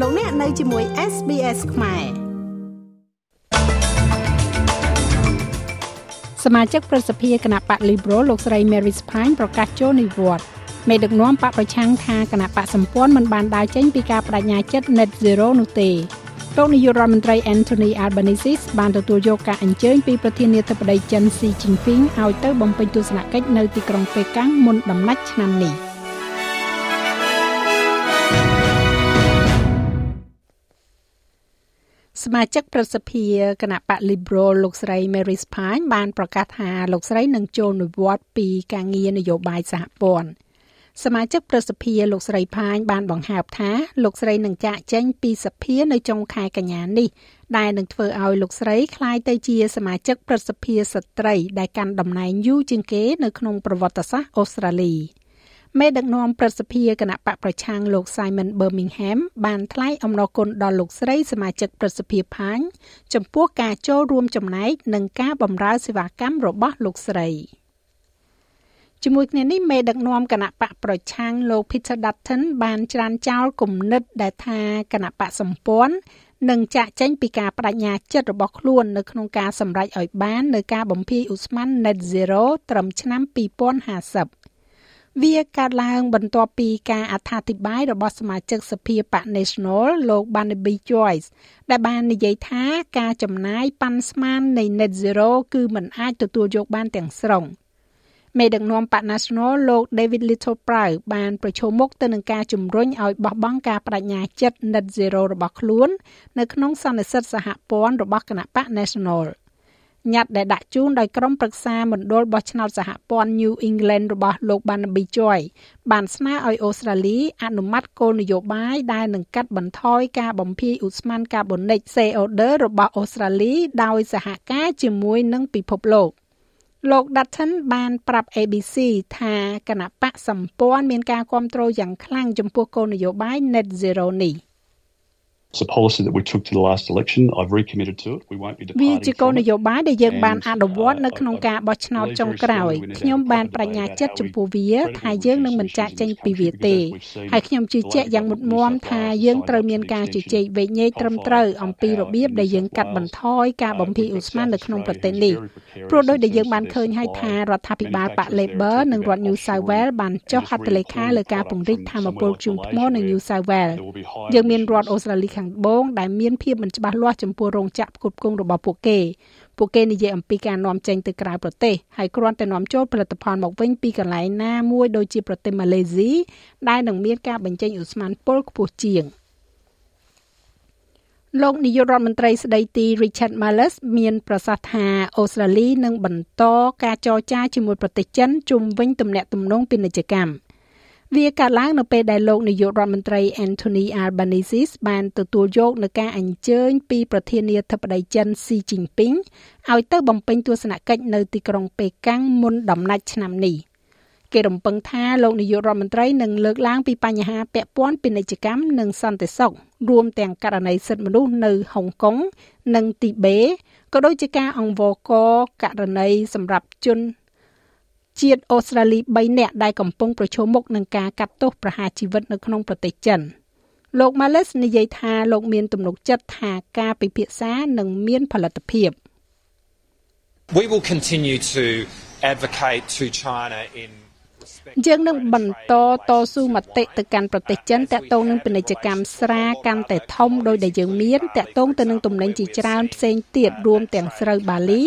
លោកអ្នកនៅជាមួយ SBS ខ្មែរសមាជិកប្រសិទ្ធិគណៈបក Liberal លោកស្រី Mary Spine ប្រកាសចូលនិវត្តន៍មេដឹកនាំបកប្រឆាំងថាគណៈបកសម្ព័ន្ធមិនបានដើរចេញពីការបដិញ្ញាចិត្ត Net Zero នោះទេលោកនាយករដ្ឋមន្ត្រី Anthony Albanese បានទទួលយកការអញ្ជើញពីប្រធានាធិបតីចិន Xi Jinping ឲ្យទៅបំពេញទស្សនកិច្ចនៅទីក្រុងប៉េកាំងមុនដំណាច់ឆ្នាំនេះ។ សមាជិកប្រសិទ្ធិគណៈបក Liberal លោកស្រី Mary Spine បានប្រកាសថាលោកស្រីនឹងចូលនិវត្តន៍ពីការងារនយោបាយសហព័ន្ធសមាជិកប្រសិទ្ធិលោកស្រីផាញបានបង្ហើបថាលោកស្រីនឹងចាក់ចែងពីសភានៅចុងខែកញ្ញានេះដែលនឹងធ្វើឲ្យលោកស្រីក្លាយទៅជាសមាជិកប្រសិទ្ធិស្ត្រីដែលកាន់តំណែងយូរជាងគេនៅក្នុងប្រវត្តិសាស្ត្រអូស្ត្រាលី។ មេដឹកនាំប្រសិទ្ធិគណៈបកប្រឆាំងលោក Simon Birmingham បានថ្លែងអំណរគុណដល់លោកស្រីសមាជិកប្រសិទ្ធិផាញចំពោះការចូលរួមចំណែកនិងការបម្រើសេវាកម្មរបស់លោកស្រីជាមួយគ្នានេះមេដឹកនាំគណៈបកប្រឆាំងលោក Peter Dutton បានច្រានចោលគំនិតដែលថាគណៈបកសម្ព័ន្ធនឹងចាក់ចេញពីការបដិញ្ញាចិត្តរបស់ខ្លួននៅក្នុងការសម្រេចឲ្យបាននៅការបំភាយឧស្ម័ន Net Zero ត្រឹមឆ្នាំ2050 វាកើតឡើងបន្ទាប់ពីការអត្ថាធិប្បាយរបស់សមាជិកសភាបក National លោក Barnaby Joyce ដែលបាននិយាយថាការចំណាយប៉ាន់ស្មាននៃ Net Zero គឺមិនអាចទទួលយកបានទាំងស្រុងមេដឹកនាំបក National លោក David Little Prow បានប្រឈមមុខទៅនឹងការជំរុញឲ្យបោះបង់ការបដិញ្ញាចិត្ត Net Zero របស់ខ្លួន នៅក្នុងសន្និសីទសហព័ន្ធរបស់គណៈបក National ។ ញត្តិដែលដាក់ជូនដោយក្រុមប្រឹក្សាមណ្ឌលបោះឆ្នោតសហព័ន្ធ New England របស់លោក Barnaby Joy បានស្នើឲ្យអូស្ត្រាលីអនុម័តគោលនយោបាយដែលនឹងកាត់បន្ថយការបំភាយឧស្ម័នកាបូនិក CO2 របស់អូស្ត្រាលីដោយសហការជាមួយនឹងពិភពលោកលោក Dutton បានប្រាប់ ABC ថាគណៈបកសម្ព័ន្ធមានការគ្រប់គ្រងយ៉ាងខ្លាំងចំពោះគោលនយោបាយ Net Zero នេះ វាជាគោលនយោបាយដែលយើងបានអនុវត្តនៅក្នុងការបោះឆ្នោតចុងក្រោយខ្ញុំបានបញ្ញាចិត្តចំពោះវាថាយើងនឹងមិនចាក់ចេញពីវាទេហើយខ្ញុំជឿជាក់យ៉ាងមុតមមថាយើងត្រូវមានការជជែកវែកញែកត្រឹមត្រូវអំពីរបៀបដែលយើងកាត់បន្ថយការបំភាយឧស្ម័ននៅក្នុងប្រទេសនេះព្រោះដោយដែលយើងបានឃើញហើយថារដ្ឋាភិបាលបក Labor និងរដ្ឋ New South Wales បានចុះហត្ថលេខាលើការពង្រីកធម្មពលជូនថ្មនៅ New South Wales យើងមានរដ្ឋអូស្ត្រាលីខាងត្បូងដែលមានភាពមិនច្បាស់លាស់ចំពោះរោងចក្រផ្គត់ផ្គង់របស់ពួកគេពួកគេនិយាយអំពីការនាំចេញទៅក្រៅប្រទេសហើយគ្រាន់តែនាំចូលផលិតផលមកវិញពីកន្លែងណាមួយដូចជាប្រទេសម៉ាឡេស៊ីដែលនឹងមានការបញ្ចេញឧស្ម័នពុលខ្ពស់ជាងលោកនាយករដ្ឋមន្ត្រីស្ដីទី Richard Marles មានប្រសាសន៍ថាអូស្ត្រាលីនឹងបន្តការចរចាជាមួយប្រទេសចិនជុំវិញទំនាក់ទំនងពាណិជ្ជកម្ម វាកើតឡើងនៅពេលដែលលោកនាយករដ្ឋមន្ត្រី Anthony Albanese បានទទួលយកនឹងការអញ្ជើញពីប្រធានាធិបតីចិន Xi Jinping ឲ្យទៅបំពេញទស្សនកិច្ចនៅទីក្រុងប៉េកាំងមុនដំណាច់ឆ្នាំនេះគេរំពឹងថាលោកនាយករដ្ឋមន្ត្រីនឹងលើកឡើងពីបញ្ហាពាក់ព័ន្ធពាណិជ្ជកម្មនិងសន្តិសុខរួមទាំងករណីសិទ្ធិមនុស្សនៅហុងកុងនិងទីបេក៏ដូចជាការអង្វរករករណីសម្រាប់ជន ជាតិអូស្ត្រាលី3នាក់ដែលកំពុងប្រឈមមុខនឹងការកាត់ទោសប្រហារជីវិតនៅក្នុងប្រទេសចិនលោក Males និយាយថាលោកមានទំនុកចិត្តថាការពិភាក្សានឹងមានផលិតភាព We will continue to advocate to China in យើងនឹងបន្តតស៊ូមតិទៅកាន់ប្រទេសចិនតាក់ទងនឹងពាណិជ្ជកម្មស្រាកាន់តែធំដោយដែលយើងមានតាក់ទងទៅនឹងទំនិញជាច្រើនផ្សេងទៀតរួមទាំងស្រូវបាលី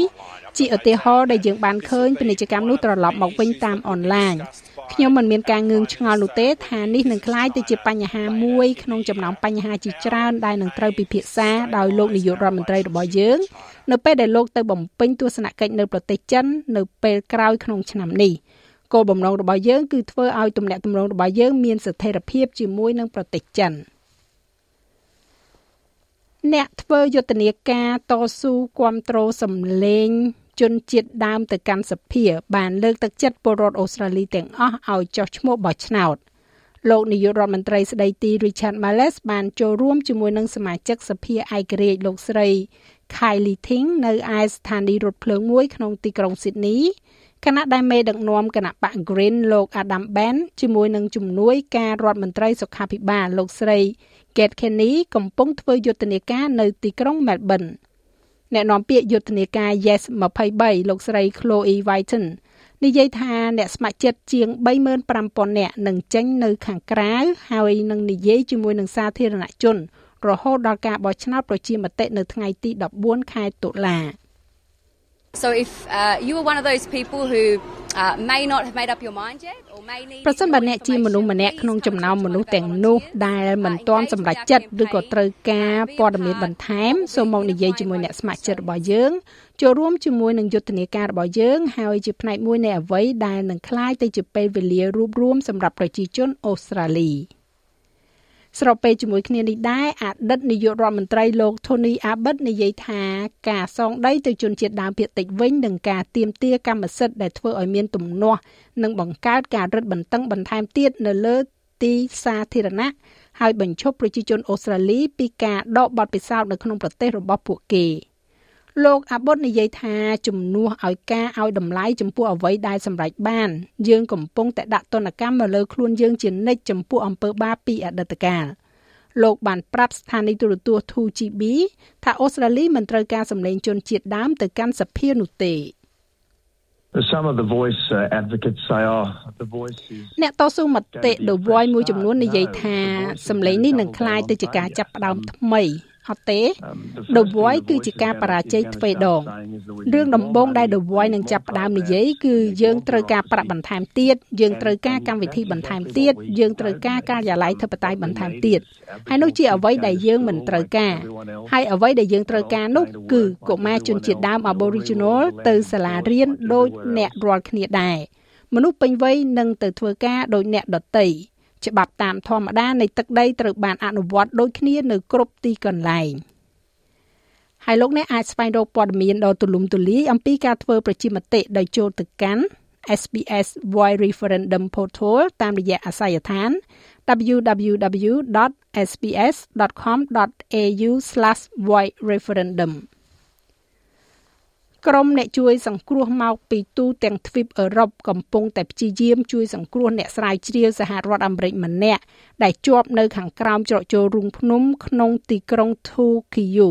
ជាឧទាហរណ៍ដែលយើងបានឃើញពាណិជ្ជកម្មនោះត្រឡប់មកវិញតាមអនឡាញខ្ញុំមិនមានការងឿងឆ្ងល់នោះទេថានេះនឹងក្លាយទៅជាបញ្ហាមួយក្នុងចំណោមបញ្ហាជាច្រើនដែលនឹងត្រូវពិភាក្សាដោយលោកនាយករដ្ឋមន្ត្រីរបស់យើងនៅពេលដែលលោកទៅបំពេញទស្សនកិច្ចនៅប្រទេសចិននៅពេលក្រោយក្នុងឆ្នាំនេះ គោលបំណងរបស់យើងគឺធ្វើឲ្យទំនាក់ទំនងរបស់យើងមានស្ថិរភាពជាមួយនឹងប្រទេសចិនអ្នកធ្វើយុទ្ធនាការតស៊ូគ្រប់គ្រងសម្លេងជនជាតិដើមទៅកាន់សភា បានលើកទឹកចិត្តពលរដ្ឋអូស្ត្រាលីទាំងអស់ឲ្យចុះឈ្មោះបោះឆ្នោតលោកនាយករដ្ឋមន្ត្រីស្ដីទី Richard Marles បានចូលរួមជាមួយនឹងសមាជិកសភាឯករាជ្យលោកស្រី Kylie Ting នៅឯស្ថានីយ៍រថភ្លើងមួយក្នុងទីក្រុង Sydney គណៈដែលមេដឹកនាំគណៈបក Green លោក Adam Ben ជាមួយនឹងជំនួយការរដ្ឋមន្ត្រីសុខាភិបាលលោកស្រី Kate Kenny កំពុងធ្វើយុទ្ធនាការនៅទីក្រុង Melbourne អ្នកនាំពាក្យយុទ្ធនាការ Yes 23លោកស្រី Chloe Whiten និយាយថាអ្នកស្ម័គ្រចិត្តជាង35,000នាក់នឹងចេញនៅខាងក្រៅហើយនឹងនិយាយជាមួយនឹងសាធារណជន រហូតដល់ការបោះឆ្នោតប្រជាមតិនៅថ្ងៃទី14ខែតុលា So if uh, you are one of those people who uh, may not have made up your mind yet or may need ប្រសិនបើអ្នកជាមនុស្សម្នាក់ក្នុងចំណោមមនុស្សទាំងនោះដែលមិនទាន់សម្រេចចិត្តឬក៏ត្រូវការព័ត៌មានបន្ថែមសូមមកនិយាយជាមួយអ្នកស្ម័គ្រចិត្តរបស់យើងចូលរួមជាមួយនឹងយុទ្ធនាការរបស់យើងហើយជាផ្នែកមួយនៃអ្វីដែលនឹងคล้ายទៅជាពេលវេលារួបរวมសម្រាប់ប្រជាជនអូស្ត្រាលី។ ស្របពេលជាមួយគ្នានេះដែរអតីតនាយករដ្ឋមន្ត្រីលោក Tony Abbott និយាយថាការសងដីទៅជនជាតិដើមភាគតិចវិញនិងការទាមទារកម្មសិទ្ធិដែលធ្វើឲ្យមានទំនាស់និងបង្កើតការរឹតបន្តឹងបន្ថែមទៀតនៅលើទីសាធារណៈហើយបញ្ឈប់ប្រជាជនអូស្ត្រាលីពីការដកបទពិសោធន៍នៅក្នុងប្រទេសរបស់ពួកគេ។ លោកអាបុតនិយាយថាជំនួសឲ្យការឲ្យតម្លៃចំពោះអ្វីដែលសម្រេចបាន យើងកំពុងតែដាក់ទណ្ឌកម្មមកលើខ្លួនយើងជានិច្ចចំពោះអំពើបាបពីអតីតកាលលោកបានប្រាប់ស្ថានីយទូរទស្សន៍ 2GB ថាអូស្ត្រាលីមិនត្រូវការសម្លេងជនជាតិដើមទៅកាន់សភានោះទេ Some of the voice uh, advocates say oh the voice is អ្នកតស៊ូមតិ The Voice មួយចំនួននិយាយថាសម្លេងនេះនឹងคล้ายទៅជាការចាប់ផ្ដើមថ្មី អត់ទេ The Voice គឺជាការបរាជ័យទ្វេដងរឿងដំបូងដែល The Voice នឹងចាប់ផ្ដើមនិយាយគឺយើងត្រូវការប្រាក់បន្ថែមទៀតយើងត្រូវការកម្មវិធីបន្ថែមទៀតយើងត្រូវការការិយាល័យធិបតេយ្យបន្ថែមទៀតហើយនោះជាអ្វីដែលយើងមិនត្រូវការហើយអ្វីដែលយើងត្រូវការនោះគឺកុមារជនជាតិដើម Aboriginal ទៅសាលារៀនដូចអ្នករាល់គ្នាដែរមនុស្សពេញវ័យនឹងទៅធ្វើការដូចអ្នកដតី ច្បាប់តាមធម្មតានៃទឹកដីត្រូវបានអនុវត្តដូចគ្នានៅគ្រប់ទីកន្លែងហើយលោកអ្នកអាចស្វែងរកព័ត៌មានដ៏ទូលំទូលាយអំពីការធ្វើប្រជាមតិដោយចូលទៅកាន់ SBS Voice Referendum Portal តាមរយៈអាស័យដ្ឋាន www.sbs.com.au/voicereferendum ក្រុមអ្នកជួយសង្គ្រោះមកពីទូទាំងទ្វីបអឺរ៉ុបកំពុងតែព្យាយាមជួយសង្គ្រោះអ្នកស្រាវជ្រាវសហរដ្ឋអាមេរិកម្នាក់ដែលជាប់នៅខាងក្រោមច្រកចូលរូងភ្នំក្នុងទីក្រុង Tokyo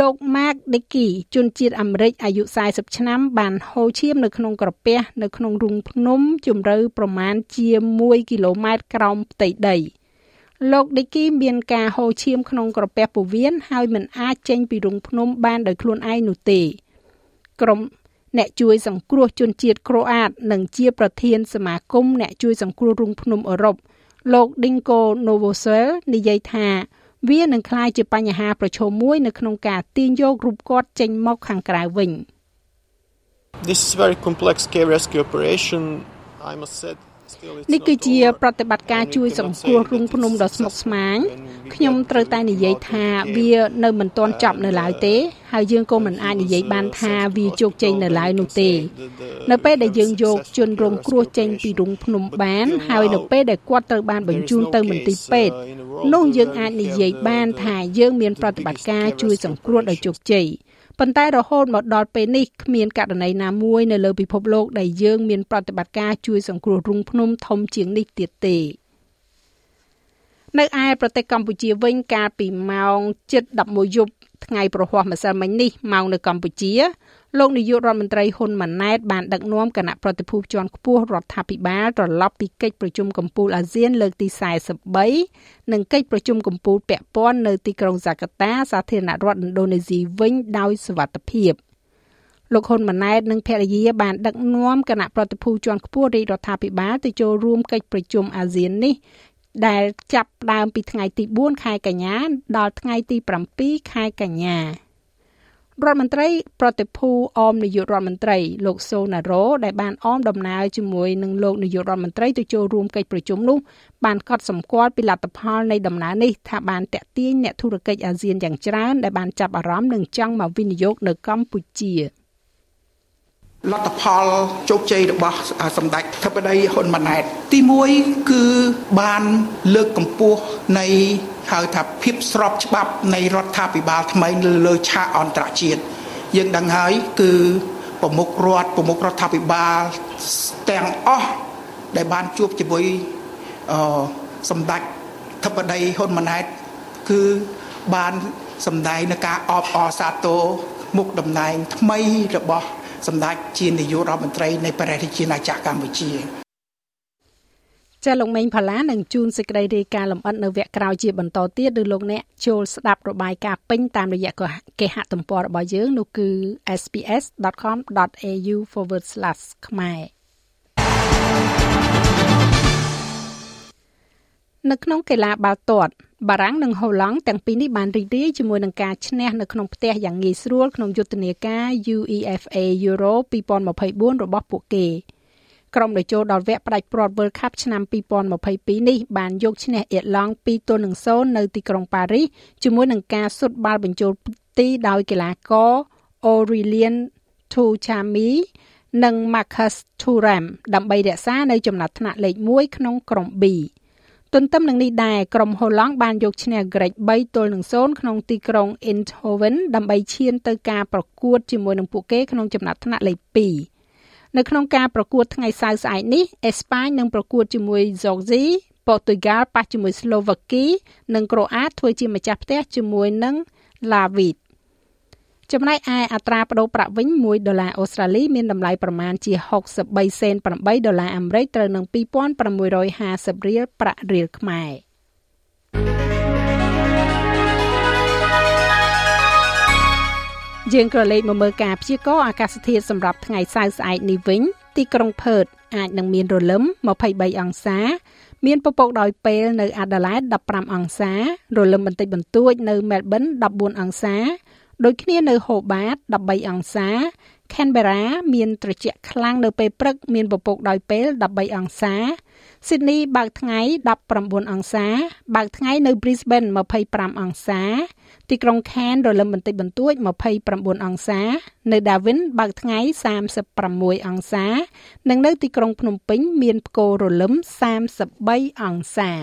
លោក Mark Dickey ជនជាតិអាមេរិកអាយុ40ឆ្នាំ បានហូរឈាមនៅក្នុងក្រពះនៅក្នុងរូងភ្នំជម្រៅប្រមាណជា1គីឡូម៉ែត្រក្រោមផ្ទៃដីលោក Dickey មានការហូរឈាមក្នុងក្រពះពោះវៀនហើយមិនអាចចេញពីរូងភ្នំបានដោយខ្លួនឯងនោះទេ ក្រុមអ្នកជួយសង្គ្រោះជនជាតិក្រូអាតនិងជាប្រធានសមាគមអ្នកជួយសង្គ្រោះរុងភ្នំអឺរ៉ុបលោក Dinko Novosel និយាយថាវានឹងក្លាយជាបញ្ហាប្រឈមមួយនៅក្នុងការទាញយករូបគាត់ចេញមកខាងក្រៅវិញ This is very complex care rescue operation I must say នេះគឺជាប្រតិបត្តិការជួយសង្គ្រោះរូងភ្នំដ៏ស្មុគស្មាញខ្ញុំត្រូវតែនិយាយថាវានៅមិនទាន់ចប់នៅឡើយទេហើយយើងក៏មិនអាចនិយាយបានថាវាជោគជ័យនៅឡើយនោះទេ នៅពេលដែលយើងយកជនរងគ្រោះចេញពីរូងភ្នំបាន ហើយនៅពេលដែលគាត់ត្រូវបានបញ្ជូនទៅមន្ទីរពេទ្យនោះយើងអាចនិយាយបានថាយើងមានប្រតិបត្តិការជួយសង្គ្រោះដោយជោគជ័យ ប៉ុន្តែរហូតមកដល់ពេលនេះគ្មានករណីណាមួយនៅលើពិភពលោកដែលយើងមានប្រតិបត្តិការជួយសង្គ្រោះរុងភ្នំធំជាងនេះទៀតទេនៅឯប្រទេសកម្ពុជាវិញកាលពីម៉ោង7:11យប់ថ្ងៃប្រហ័សម្សិលមិញនេះម៉ោងនៅកម្ពុជា លោកនាយករដ្ឋមន្ត្រីហ៊ុនម៉ាណែតបានដឹកនាំគណៈប្រតិភូជាន់ខ្ពស់រដ្ឋាភិបាលត្រឡប់ពីកិច្ចប្រជុំកំពូលអាស៊ានលើកទី43និងកិច្ចប្រជុំកំពូលពាក់ព័ន្ធនៅទីក្រុងហ្សាកាតាសាធារណរដ្ឋឥណ្ឌូនេស៊ីវិញដោយសុវត្ថិភាពលោកហ៊ុនម៉ាណែតនិងភរិយាបានដឹកនាំគណៈប្រតិភូជាន់ខ្ពស់រាជរដ្ឋាភិបាលទៅចូលរួមកិច្ចប្រជុំអាស៊ាននេះ ដែលចាប់ផ្ដើមពីថ្ងៃទី4ខែកញ្ញាដល់ថ្ងៃទី7ខែកញ្ញា រដ្ឋមន្ត្រីប្រតិភូអមនាយករដ្ឋមន្ត្រីលោកសូណារ៉ូដែលបានអមដំណើរជាមួយនឹងលោកនាយករដ្ឋមន្ត្រីទៅចូលរួមកិច្ចប្រជុំនោះបានកត់សម្គាល់ពីលទ្ធផលនៃដំណើរនេះថាបានតាក់ទាញអ្នកធុរកិច្ចអាស៊ានយ៉ាងច្រើនដែលបានចាប់អារម្មណ៍និងចង់មកវិនិយោគនៅកម្ពុជា។ លទ្ធផលជោគជ័យរបស់សម្ដេចធិបតីហ៊ុនម៉ាណែត ទី1គឺបានលើកកម្ពស់នៃហៅថាភាពស្របច្បាប់នៃរដ្ឋាភិបាលថ្មីលើឆាកអន្តរជាតិយើងដឹងហើយគឺប្រមុខរដ្ឋប្រមុខរដ្ឋាភិបាលទាំងអស់ដែលបានជួបជាមួយអឺសម្ដេចធិបតីហ៊ុនម៉ាណែត គឺបានសម្ដែងនៅការអបអរសាទរមុខតំណែងថ្មីរបស់ សម្ដេចជានាយករដ្ឋមន្ត្រីនៃប្រទេសជាណាចក្រកម្ពុជាចាលោកមេងផល្លានឹងជូនសេចក្តីរាយការណ៍លម្អិតនៅវគ្គក្រោយជាបន្តទៀតឬលោកអ្នកចូលស្ដាប់របាយការណ៍ពេញតាមរយៈគេហទំព័ររបស់យើងនោះគឺ sps.com.au/ ខ្មែរ នៅក្នុងកីឡាបាល់ទាត់បារាំងនិងហូឡង់ទាំងពីរនេះបានរីករាយជាមួយនឹងការឈ្នះនៅក្នុងផ្ទះយ៉ាងងាយស្រួលក្នុងយុទ្ធនាការ UEFA Euro 2024របស់ពួកគេក្រុមដែលចូលដល់វគ្គផ្ដាច់ព្រាត់ World Cup ឆ្នាំ2022នេះបានយកឈ្នះអៀតឡង់2ទល់នឹង0នៅទីក្រុងប៉ារីសជាមួយនឹងការសុទ្ធបាល់បញ្ចូលទីដោយកីឡាករ Aurelien Tchouameni និង Marcus Thuram ដើម្បីរក្សានៅចំណាត់ថ្នាក់លេខ1ក្នុងក្រុម B ទន្ទឹមនឹងនេះដែរក្រុមហូឡង់បានយកឈ្នះក្រិច3ទល់នឹង0ក្នុងទីក្រុង Eindhoven ដើម្បីឈានទៅការប្រកួតជាមួយនឹងពួកគេក្នុងចំណាត់ថ្នាក់លេខ2នៅក្នុងការប្រកួតថ្ងៃសៅរ៍ស្អែកនេះអេស្ប៉ាញនឹងប្រកួតជាមួយ Georgia ប៉ូទុយហ្គាល់ប៉ះជាមួយស្លូវ៉ាគី និងក្រូអាតធ្វើជាម្ចាស់ផ្ទះជាមួយនឹងឡាវីត ចំណែកឯអត្រាប្តូរប្រាក់វិញ1ដុល្លារអូស្ត្រាលីមានតម្លៃប្រមាណជា63សេន8ដុល្លារអាមេរិកត្រូវនឹង2650រៀលប្រាក់រៀលខ្មែរយើងក៏លេខមកមើលការព្យាករណ៍អាកាសធាតុសម្រាប់ថ្ងៃសៅរ៍ស្អែកនេះវិញទីក្រុងផឺតអាចនឹងមានរលឹម23អង្សា មានពពកដោយពេលនៅអាដាលេដ15អង្សារលឹមបន្តិចបន្តួចនៅមែលប៊ន14អង្សា ដូចគ្នានៅ Hobart 13អង្សា Canberra មានត្រជាក់ខ្លាំងនៅពេលព្រឹកមានពពកដោយពេល13អង្សា Sydney បើកថ្ងៃ19អង្សា បើកថ្ងៃនៅ Brisbane 25អង្សា ទីក្រុង Cairns រលឹមបន្តិចបន្តួច29អង្សា នៅ Darwin បើកថ្ងៃ36អង្សា និងនៅទីក្រុងភ្នំពេញ មានផ្គររលឹម33អង្សាច